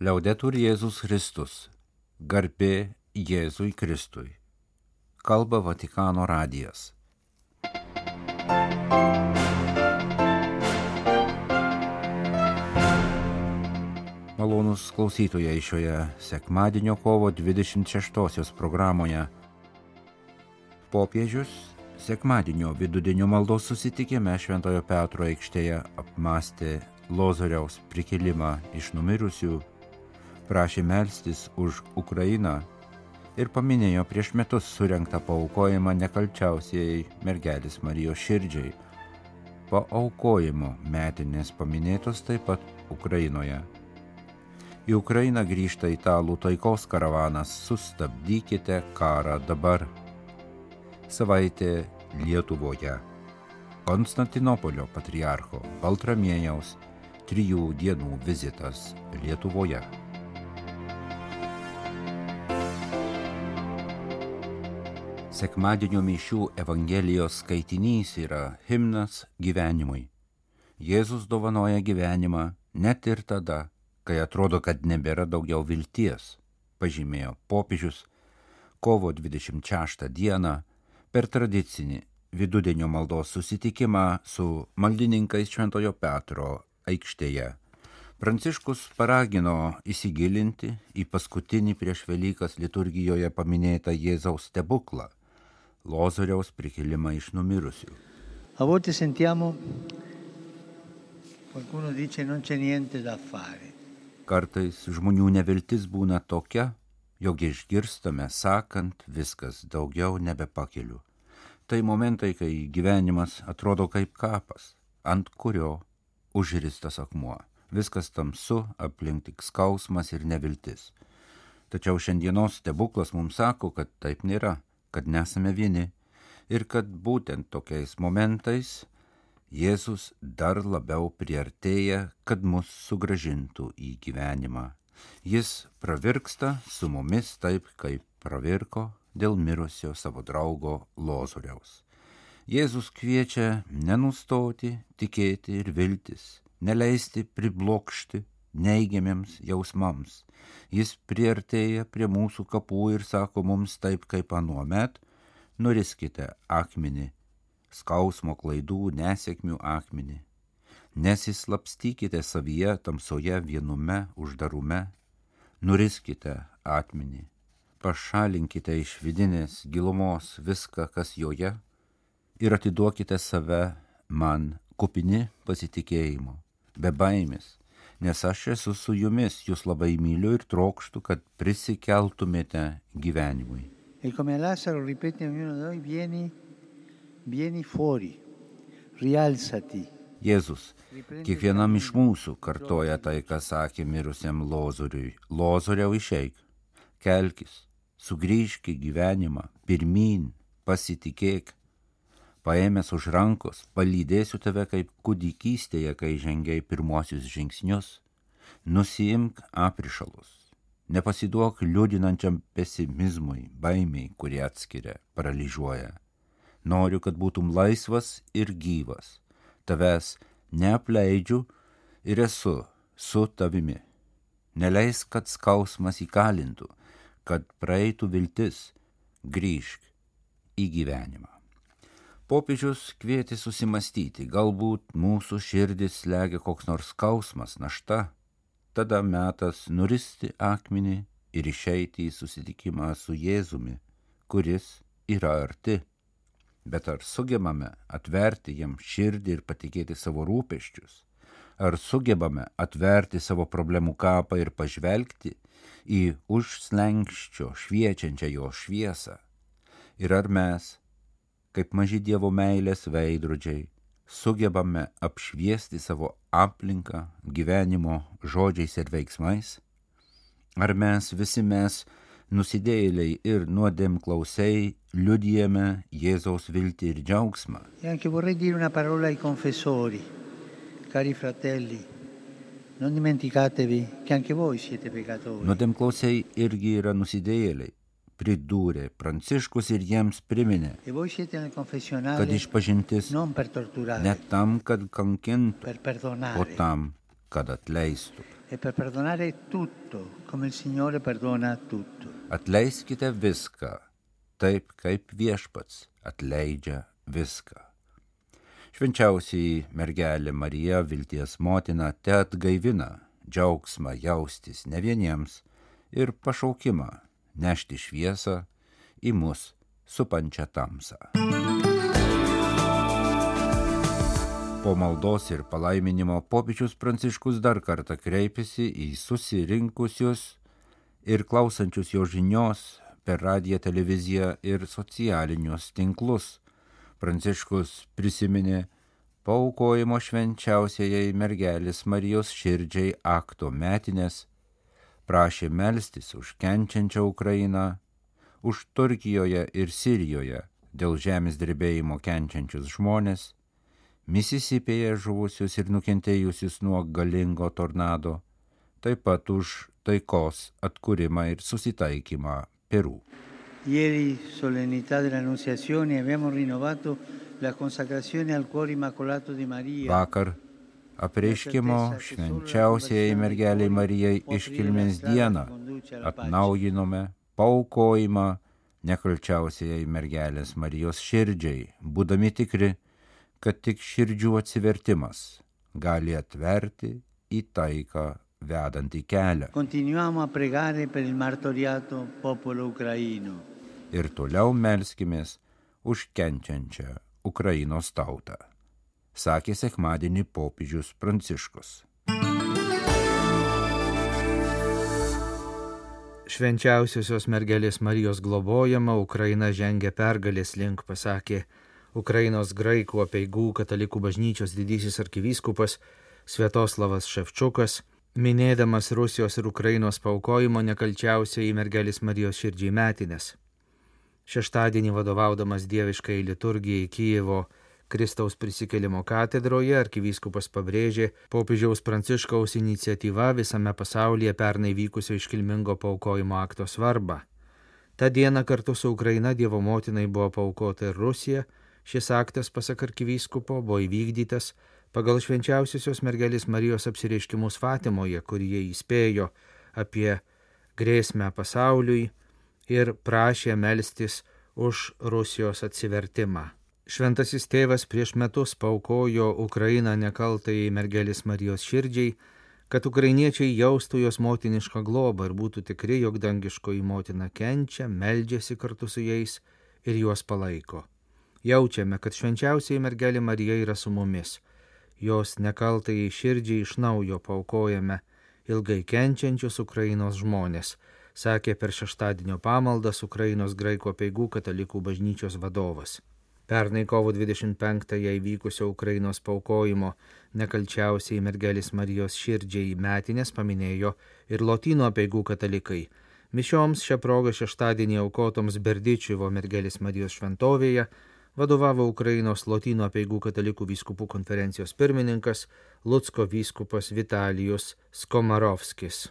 Liaudetur Jėzus Kristus. Garbė Jėzui Kristui. Kalba Vatikano radijas. Malonus klausytojai šioje sekmadienio kovo 26 programoje. Popiežius sekmadienio vidudienio maldos susitikime Šventojo Petro aikštėje apmastė Lozoriaus prikelimą iš numirusių prašė melstis už Ukrainą ir paminėjo prieš metus surenktą paukojimą nekalčiausiai mergelis Marijos širdžiai. Paaukojimo metinės paminėtos taip pat Ukrainoje. Į Ukrainą grįžta italų taikos karavanas Sustabdykite karą dabar. Savaitė Lietuvoje. Konstantinopolio patriarcho Baltramiejaus trijų dienų vizitas Lietuvoje. Sekmadienio mišių Evangelijos skaitinys yra himnas gyvenimui. Jėzus dovanoja gyvenimą net ir tada, kai atrodo, kad nebėra daugiau vilties, pažymėjo popiežius kovo 26 dieną per tradicinį vidudienio maldos susitikimą su maldininkais Šventojo Petro aikštėje. Pranciškus paragino įsigilinti į paskutinį prieš Velykas liturgijoje paminėtą Jėzaus stebuklą Lozoriaus prikilimą iš numirusių. A volte sentiamo qualcuno dice non c'è niente da fare. Kartais žmonių neviltis būna tokia, jog išgirstame sakant viskas daugiau nebepakeliu. Tai momentai, kai gyvenimas atrodo kaip kapas, ant kurio užristas akmuo. Viskas tamsu, aplink tik skausmas ir neviltis. Tačiau šiandienos stebuklas mums sako, kad taip nėra kad nesame vieni ir kad būtent tokiais momentais Jėzus dar labiau priartėja, kad mus sugražintų į gyvenimą. Jis pravirksta su mumis taip, kaip pravirko dėl mirusio savo draugo Lozoriaus. Jėzus kviečia nenustoti, tikėti ir viltis, neleisti priblokšti neigiamiems jausmams. Jis priartėja prie mūsų kapų ir sako mums taip kaip anuomet, nuriskite akmenį, skausmo klaidų, nesėkmių akmenį. Nesislapstykite savyje tamsoje vienume, uždarume, nuriskite akmenį, pašalinkite iš vidinės gilumos viską, kas joje, ir atiduokite save man kupini pasitikėjimo, be baimės, nes aš esu su jumis, jūs labai myliu ir trokštų, kad prisikeltumėte gyvenimui. E come Lazzaro ripete ognuno di noi, vieni, vieni fuori, rialzati. Jėzus kiekvienam iš mūsų kartoja tai, ką sakė mirusiam Lozoriui. Lozoriau išeik, kelkis, sugrįžk į gyvenimą, pirmin, pasitikėk, paėmęs už rankos, palydėsiu tave kaip kūdikystėje, kai žengiai pirmosius žingsnius, nusiimk aprišalus, nepasiduok liūdinančiam pesimizmui, baimiai, kurie atskiria, paralyžiuoja. Noriu, kad būtum laisvas ir gyvas, tavęs neapleidžiu ir esu su tavimi. Neleis, kad skausmas įkalintų, kad praeitų viltis, grįžk į gyvenimą. Popiežius kvietė susimastyti, galbūt mūsų širdis slegia koks nors skausmas, našta, tada metas nuristi akmenį ir išeiti į susitikimą su Jėzumi, kuris yra arti. Bet ar sugebame atverti jam širdį ir patikėti savo rūpeščius? Ar sugebame atverti savo problemų kapą ir pažvelgti į užslengščio šviečiančią jo šviesą? Ir ar mes kaip maži Dievo meilės veidrodžiai, sugebame apšviesti savo aplinką gyvenimo žodžiais ir veiksmais? Ar mes visi mes, nusidėjėliai ir nuodėm klausiai, liudijame Jėzaus viltį ir džiaugsmą? E anche vorrei dire una parola ai confessori, cari fratelli. Non dimenticatevi che anche voi siete peccatori. Nuodėm klausiai irgi yra nusidėjėliai pridūrė Pranciškus ir jiems priminė, kad išpažintis non per torturare, ne tam, kad kankintų, o tam, kad atleistų. e. Atleiskite viską, taip kaip viešpats atleidžia viską. Švenčiausiai mergelė Marija, vilties motina, te atgaivina džiaugsmą jaustis ne vieniems ir pašaukimą nešti šviesą į mus supančią tamsą. Po maldos ir palaiminimo popiežius Pranciškus dar kartą kreipėsi į susirinkusius ir klausančius jo žinios per radiją, televiziją ir socialinius tinklus. Pranciškus prisiminė paukojimo švenčiausiai mergelės Marijos širdžiai akto metinės, prašė melstis už kenčiančią Ukrainą, už Turkijoje ir Sirijoje dėl žemės drebėjimo kenčiančius žmonės, Misisipėje žuvusius ir nukentėjusius nuo galingo tornado, taip pat už taikos atkūrimą ir susitaikymą Peru. Ieri, solennità dell'Annunciazione, abbiamo rinnovato la consacrazione al cuore immacolato di Maria. Vakar apreiškimo švenčiausiai mergeliai Marijai iškilmės dieną atnaujinome paukojimą nekalčiausiai mergelės Marijos širdžiai, būdami tikri, kad tik širdžių atsivertimas gali atverti į taiką vedantį kelią. Ir toliau melskimės už kenčiančią Ukrainos tautą, sakė sekmadienį popiežius Pranciškus. Švenčiausiosios mergelės Marijos globojama Ukraina žengia pergalės link, pasakė Ukrainos graikų apieigų katalikų bažnyčios didysis arkivyskupas Svietoslavas Ševčiukas, minėdamas Rusijos ir Ukrainos paukojimo nekalčiausiai į mergelės Marijos širdžiai metinės. Šeštadienį vadovaudamas dieviškai liturgijai Kyjevo Kristaus prisikelimo katedroje arkivyskupas pabrėžė popiežiaus Pranciškaus iniciatyva visame pasaulyje pernai vykusio iškilmingo paukojimo akto svarbą. Ta diena kartu su Ukraina Dievo motinai buvo paukota ir Rusija, šis aktas, pasak arkivyskupo, buvo įvykdytas pagal švenčiausiosios mergelės Marijos apsireiškimus Fatimoje, kurie įspėjo apie grėsmę pasauliui ir prašė melstis už Rusijos atsivertimą. Šventasis tėvas prieš metus paukojo Ukrainą nekaltai mergelės Marijos širdžiai, kad ukrainiečiai jaustų jos motinišką globą ir būtų tikri, jog dangiškoji motina kenčia, meldžiasi kartu su jais ir juos palaiko. Jaučiame, kad švenčiausiai mergelė Marija yra su mumis. Jos nekaltai širdžiai iš naujo paukojame ilgai kenčiančius Ukrainos žmonės, sakė per šeštadienio pamaldas Ukrainos graikų peigų katalikų bažnyčios vadovas. Pernai kovo 25-ąją įvykusio Ukrainos paukojimo nekalčiausiai mergelis Marijos širdžiai metinės paminėjo ir Lotynų apieigų katalikai. Mišioms šią progą šeštadienį aukotoms Berdičiuvo mergelis Marijos šventovėje vadovavo Ukrainos Lotynų apieigų katalikų vyskupų konferencijos pirmininkas Lutsko vyskupas Vitalijus Skomarovskis.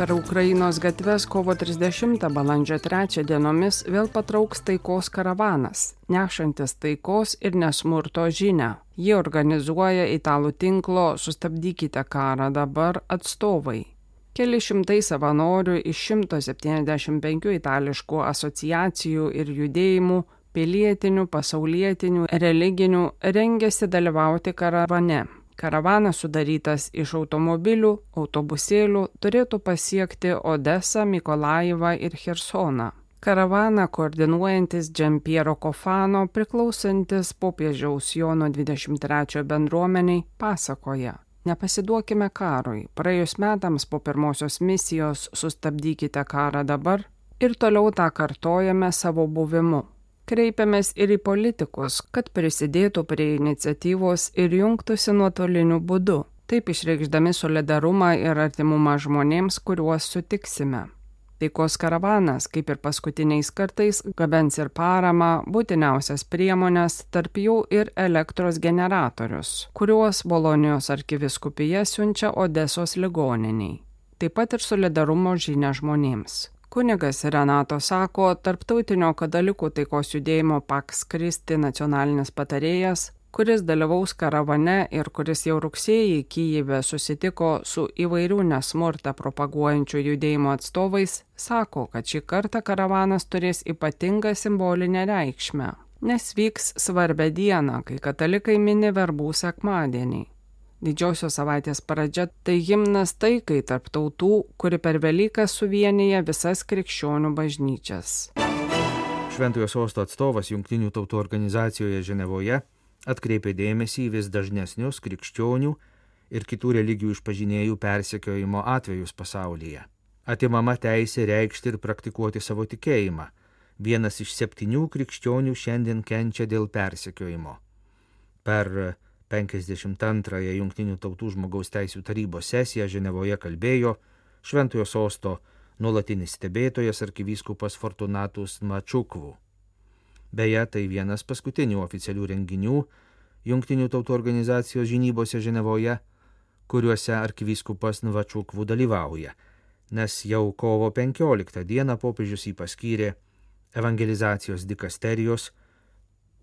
Per Ukrainos gatves kovo 30 balandžio 3 dienomis vėl patrauks taikos karavanas, nešantis taikos ir nesmurto žinę. Jį organizuoja italų tinklo Sustabdykite karą dabar atstovai. Keli šimtai savanorių iš 175 itališkų asociacijų ir judėjimų pilietinių, pasaulietinių, religinių rengiasi dalyvauti karavane. Karavanas sudarytas iš automobilių, autobusėlių turėtų pasiekti Odesą, Mikolajivą ir Hersoną. Karavaną koordinuojantis Džempiero Kofano priklausantis popiežiaus Jono 23 bendruomeniai pasakoja. Nepasiduokime karui. Praėjus metams po pirmosios misijos sustabdykite karą dabar ir toliau tą kartojame savo buvimu kreipiamės ir į politikus, kad prisidėtų prie iniciatyvos ir jungtųsi nuotoliniu būdu, taip išreikšdami solidarumą ir artimumą žmonėms, kuriuos sutiksime. Taikos karavanas, kaip ir paskutiniais kartais, gabens ir paramą, būtiniausias priemonės, tarp jų ir elektros generatorius, kuriuos Bolonijos arkiviskupija siunčia Odesos ligoniniai. Taip pat ir solidarumo žinia žmonėms. Kunigas Renato sako, tarptautinio katalikų taikos judėjimo Paks Kristi nacionalinis patarėjas, kuris dalyvaus karavane ir kuris jau rugsėjį Kyjive susitiko su įvairių nesmurtą propaguojančių judėjimo atstovais, sako, kad šį kartą karavanas turės ypatingą simbolinę reikšmę, nes vyks svarbę dieną, kai katalikai mini verbų sekmadienį. Didžiosios savaitės pradžia tai himnas taikai tarp tautų, kuri per Velyką suvienyje visas krikščionių bažnyčias. Šventojo sosto atstovas Junktinių tautų organizacijoje Ženevoje atkreipė dėmesį į vis dažnesnius krikščionių ir kitų religijų išpažinėjų persekiojimo atvejus pasaulyje. Atimama teisė reikšti ir praktikuoti savo tikėjimą. Vienas iš septynių krikščionių šiandien kenčia dėl persekiojimo. Per 52-ąją Junktinių tautų žmogaus teisų tarybos sesiją Ženevoje kalbėjo Šventojo sosto nuolatinis stebėtojas arkivyskupas Fortunatus Mačukvų. Beje, tai vienas paskutinių oficialių renginių Junktinių tautų organizacijos žinybose Ženevoje, kuriuose arkivyskupas Nvačukvų dalyvauja, nes jau kovo 15 dieną popiežius jį paskyrė evangelizacijos dikasterijos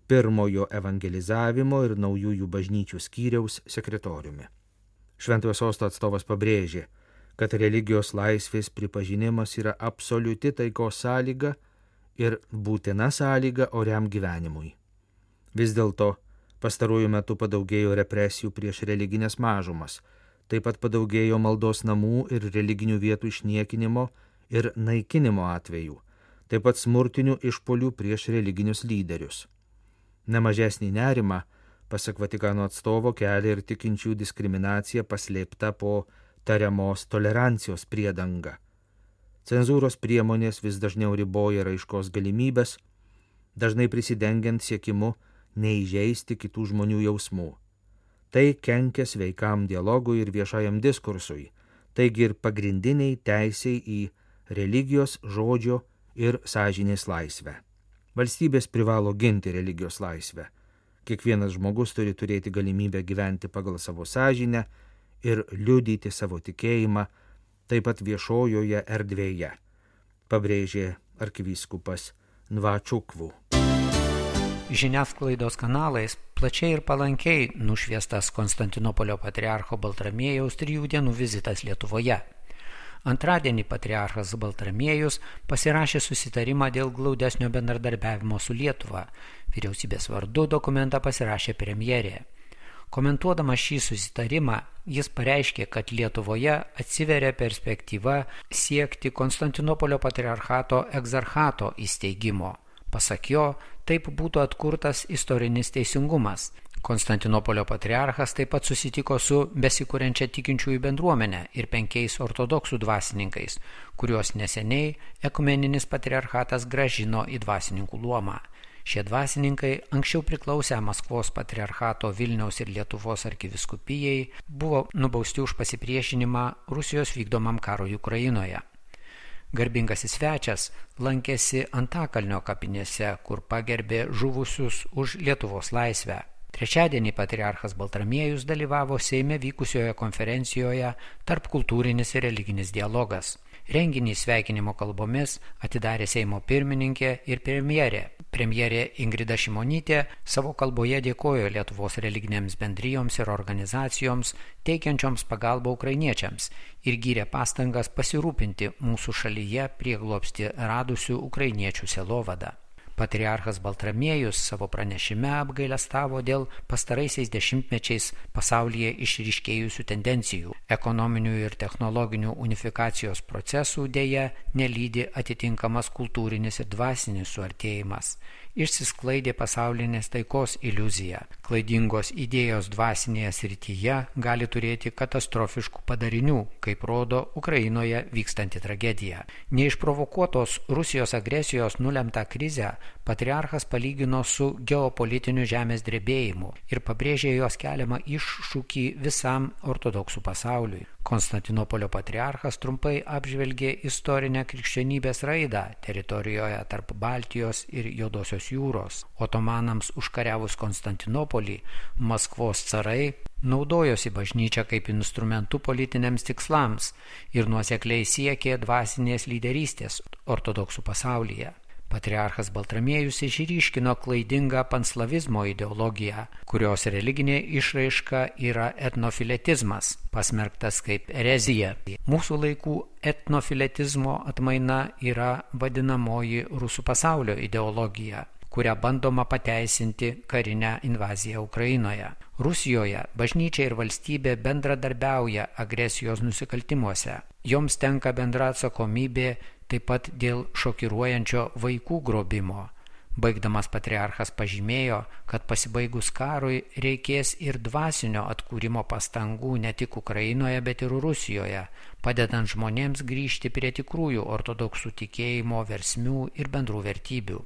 pirmojo evangelizavimo ir naujųjų bažnyčių skyriaus sekretoriumi. Šventojo sosto atstovas pabrėžė, kad religijos laisvės pripažinimas yra absoliuti taikos sąlyga ir būtina sąlyga oriam gyvenimui. Vis dėlto pastaruoju metu padaugėjo represijų prieš religinės mažumas, taip pat padaugėjo maldos namų ir religinių vietų išniekinimo ir naikinimo atvejų, taip pat smurtinių išpolių prieš religinius lyderius. Nemažesnį nerimą, pasak Vatikano atstovo, kelia ir tikinčių diskriminacija paslėpta po tariamos tolerancijos priedanga. Cenzūros priemonės vis dažniau riboja raiškos galimybės, dažnai prisidengiant siekimu neįžeisti kitų žmonių jausmų. Tai kenkia sveikam dialogui ir viešajam diskursui, taigi ir pagrindiniai teisiai į religijos, žodžio ir sąžinės laisvę. Valstybės privalo ginti religijos laisvę. Kiekvienas žmogus turi turėti galimybę gyventi pagal savo sąžinę ir liudyti savo tikėjimą taip pat viešojoje erdvėje, pabrėžė arkivyskupas Nvačiukvų. Žiniasklaidos kanalais plačiai ir palankiai nušviestas Konstantinopolio patriarcho Baltramėjaus trijų dienų vizitas Lietuvoje. Antradienį patriarchas Baltramiejus pasirašė susitarimą dėl glaudesnio bendradarbiavimo su Lietuva. Vyriausybės vardu dokumentą pasirašė premjerė. Komentuodama šį susitarimą, jis pareiškė, kad Lietuvoje atsiveria perspektyva siekti Konstantinopolio patriarchato egzarchato įsteigimo. Pasak jo, taip būtų atkurtas istorinis teisingumas, Konstantinopolio patriarchas taip pat susitiko su besikūrenčia tikinčiųjų bendruomenė ir penkiais ortodoksų dvasininkais, kuriuos neseniai ekumeninis patriarchatas gražino į dvasininkų luomą. Šie dvasininkai anksčiau priklausę Maskvos patriarchato Vilniaus ir Lietuvos arkiviskupijai buvo nubausti už pasipriešinimą Rusijos vykdomam karui Ukrainoje. Garbingasis svečias lankėsi Antakalnio kapinėse, kur pagerbė žuvusius už Lietuvos laisvę. Trečiadienį patriarchas Baltramiejus dalyvavo Seime vykusioje konferencijoje Tarp kultūrinis ir religinis dialogas. Renginį sveikinimo kalbomis atidarė Seimo pirmininkė ir premjerė. Premjerė Ingrida Šimonytė savo kalboje dėkojo Lietuvos religinėms bendrijoms ir organizacijoms teikiančioms pagalbą ukrainiečiams ir gyrė pastangas pasirūpinti mūsų šalyje prieglopsti radusių ukrainiečių selovadą. Patriarchas Baltramiejus savo pranešime apgailestavo dėl pastaraisiais dešimtmečiais pasaulyje išryškėjusių tendencijų. Ekonominių ir technologinių unifikacijos procesų dėja nelydi atitinkamas kultūrinis ir dvasinis suartėjimas išsisklaidė pasaulinės taikos iliuzija. Klaidingos idėjos dvasinėje srityje gali turėti katastrofiškų padarinių, kaip rodo Ukrainoje vykstanti tragedija. Neišprovokuotos Rusijos agresijos nulemtą krizę patriarchas palygino su geopolitiniu žemės drebėjimu ir pabrėžė jos keliamą iššūkį visam ortodoksų pasauliui. Konstantinopolio patriarchas trumpai apžvelgė istorinę krikščionybės raidą teritorijoje tarp Baltijos ir Jodosios jūros. Otomanams užkariavus Konstantinopolį, Maskvos carai naudojosi bažnyčia kaip instrumentu politiniams tikslams ir nuosekliai siekė dvasinės lyderystės ortodoksų pasaulyje. Patriarchas Baltramiejus išryškino klaidingą panslavizmo ideologiją, kurios religinė išraiška yra etnofiletizmas, pasmerktas kaip erezija. Mūsų laikų etnofiletizmo atmaina yra vadinamoji rusų pasaulio ideologija kurią bandoma pateisinti karinę invaziją Ukrainoje. Rusijoje bažnyčia ir valstybė bendradarbiauja agresijos nusikaltimuose. Joms tenka bendra atsakomybė taip pat dėl šokiruojančio vaikų grobimo. Baigdamas patriarchas pažymėjo, kad pasibaigus karui reikės ir dvasinio atkūrimo pastangų ne tik Ukrainoje, bet ir Rusijoje, padedant žmonėms grįžti prie tikrųjų ortodoksų tikėjimo versmių ir bendrų vertybių.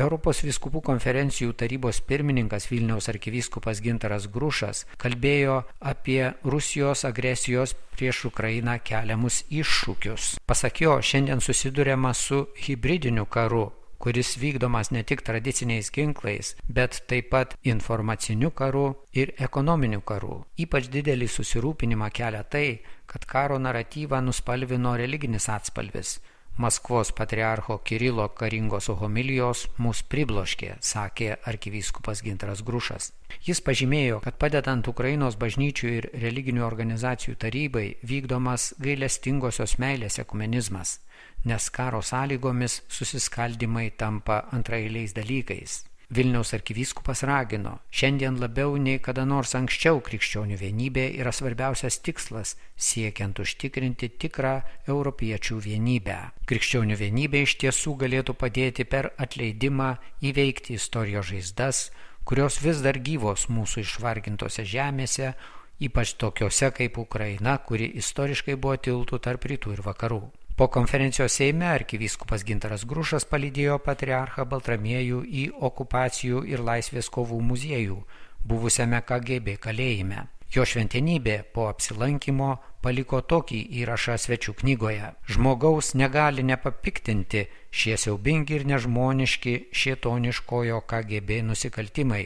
Europos viskupų konferencijų tarybos pirmininkas Vilniaus arkivyskupas Gintaras Grušas kalbėjo apie Rusijos agresijos prieš Ukrainą keliamus iššūkius. Pasak jo, šiandien susidurėma su hybridiniu karu, kuris vykdomas ne tik tradiciniais ginklais, bet taip pat informaciniu karu ir ekonominiu karu. Ypač didelį susirūpinimą kelia tai, kad karo naratyvą nuspalvino religinis atspalvis Maskvos patriarcho Kirilo karingos homilijos mus pribloškė, sakė arkivyskupas Gintaras Grušas. Jis pažymėjo, kad padedant Ukrainos bažnyčių ir religinių organizacijų tarybai vykdomas gailestingosios meilės ekumenizmas, nes karo sąlygomis susiskaldimai tampa antrailiais dalykais. Vilniaus arkivyskupas ragino, šiandien labiau nei kada nors anksčiau krikščionių vienybė yra svarbiausias tikslas siekiant užtikrinti tikrą europiečių vienybę. Krikščionių vienybė iš tiesų galėtų padėti per atleidimą įveikti istorijos žaizdas, kurios vis dar gyvos mūsų išvargintose žemėse, ypač tokiuose kaip Ukraina, kuri istoriškai buvo tiltų tarp rytų ir vakarų. Po konferencijos Seime arkivyskupas Gintaras Grušas palydėjo patriarchą Baltramiejų į okupacijų ir laisvės kovų muziejų, buvusiame KGB kalėjime. Jo šventenybė po apsilankimo paliko tokį įrašą svečių knygoje. Žmogaus negali nepapiktinti šie siaubingi ir nežmoniški šietoniškojo KGB nusikaltimai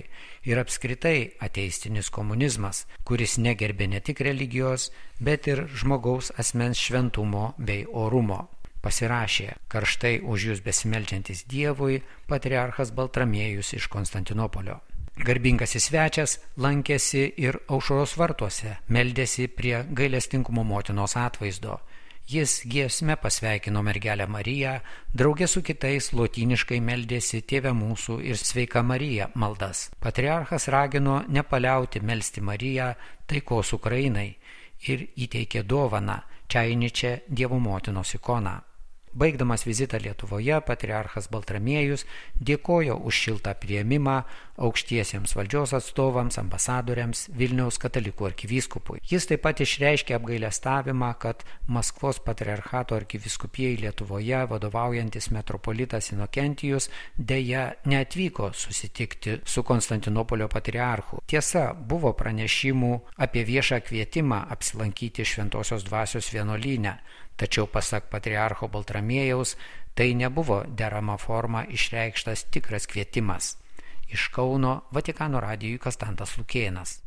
ir apskritai ateistinis komunizmas, kuris negerbė ne tik religijos, bet ir žmogaus asmens šventumo bei orumo. Pasirašė karštai už jūs besimeldžiantis Dievui patriarchas Baltramiejus iš Konstantinopolio. Garbingasis svečias lankėsi ir aušros vartuose, meldėsi prie gailestingumo motinos atvaizdo. Jis giesme pasveikino mergelę Mariją, draugė su kitais lotyniškai meldėsi Tėvę mūsų ir Sveika Marija maldas. Patriarchas ragino nepaliauti melsti Mariją taikos Ukrainai ir įteikė dovaną Čiainičią Dievo motinos ikoną. Baigdamas vizitą Lietuvoje, patriarchas Baltramiejus dėkojo už šiltą prieimimą aukštiesiems valdžios atstovams, ambasadoriams, Vilniaus katalikų arkivyskupui. Jis taip pat išreiškė apgailestavimą, kad Maskvos patriarchato arkivyskupijai Lietuvoje vadovaujantis metropolitas Inokentijus dėja neatvyko susitikti su Konstantinopolio patriarchu. Tiesa, buvo pranešimų apie viešą kvietimą apsilankyti Šventojios dvasios vienolyne, Tačiau pasak patriarcho Baltramiejaus, tai nebuvo derama forma išreikštas tikras kvietimas. Iš Kauno Vatikano radijui Kastantas Lukėnas.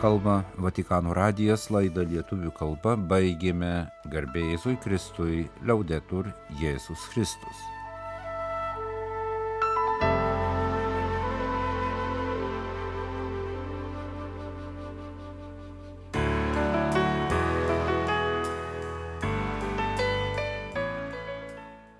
Kalba Vatikano radijas laidą lietuvių kalba baigėme garbėjai Jėzui Kristui, liaudetur Jėzus Kristus.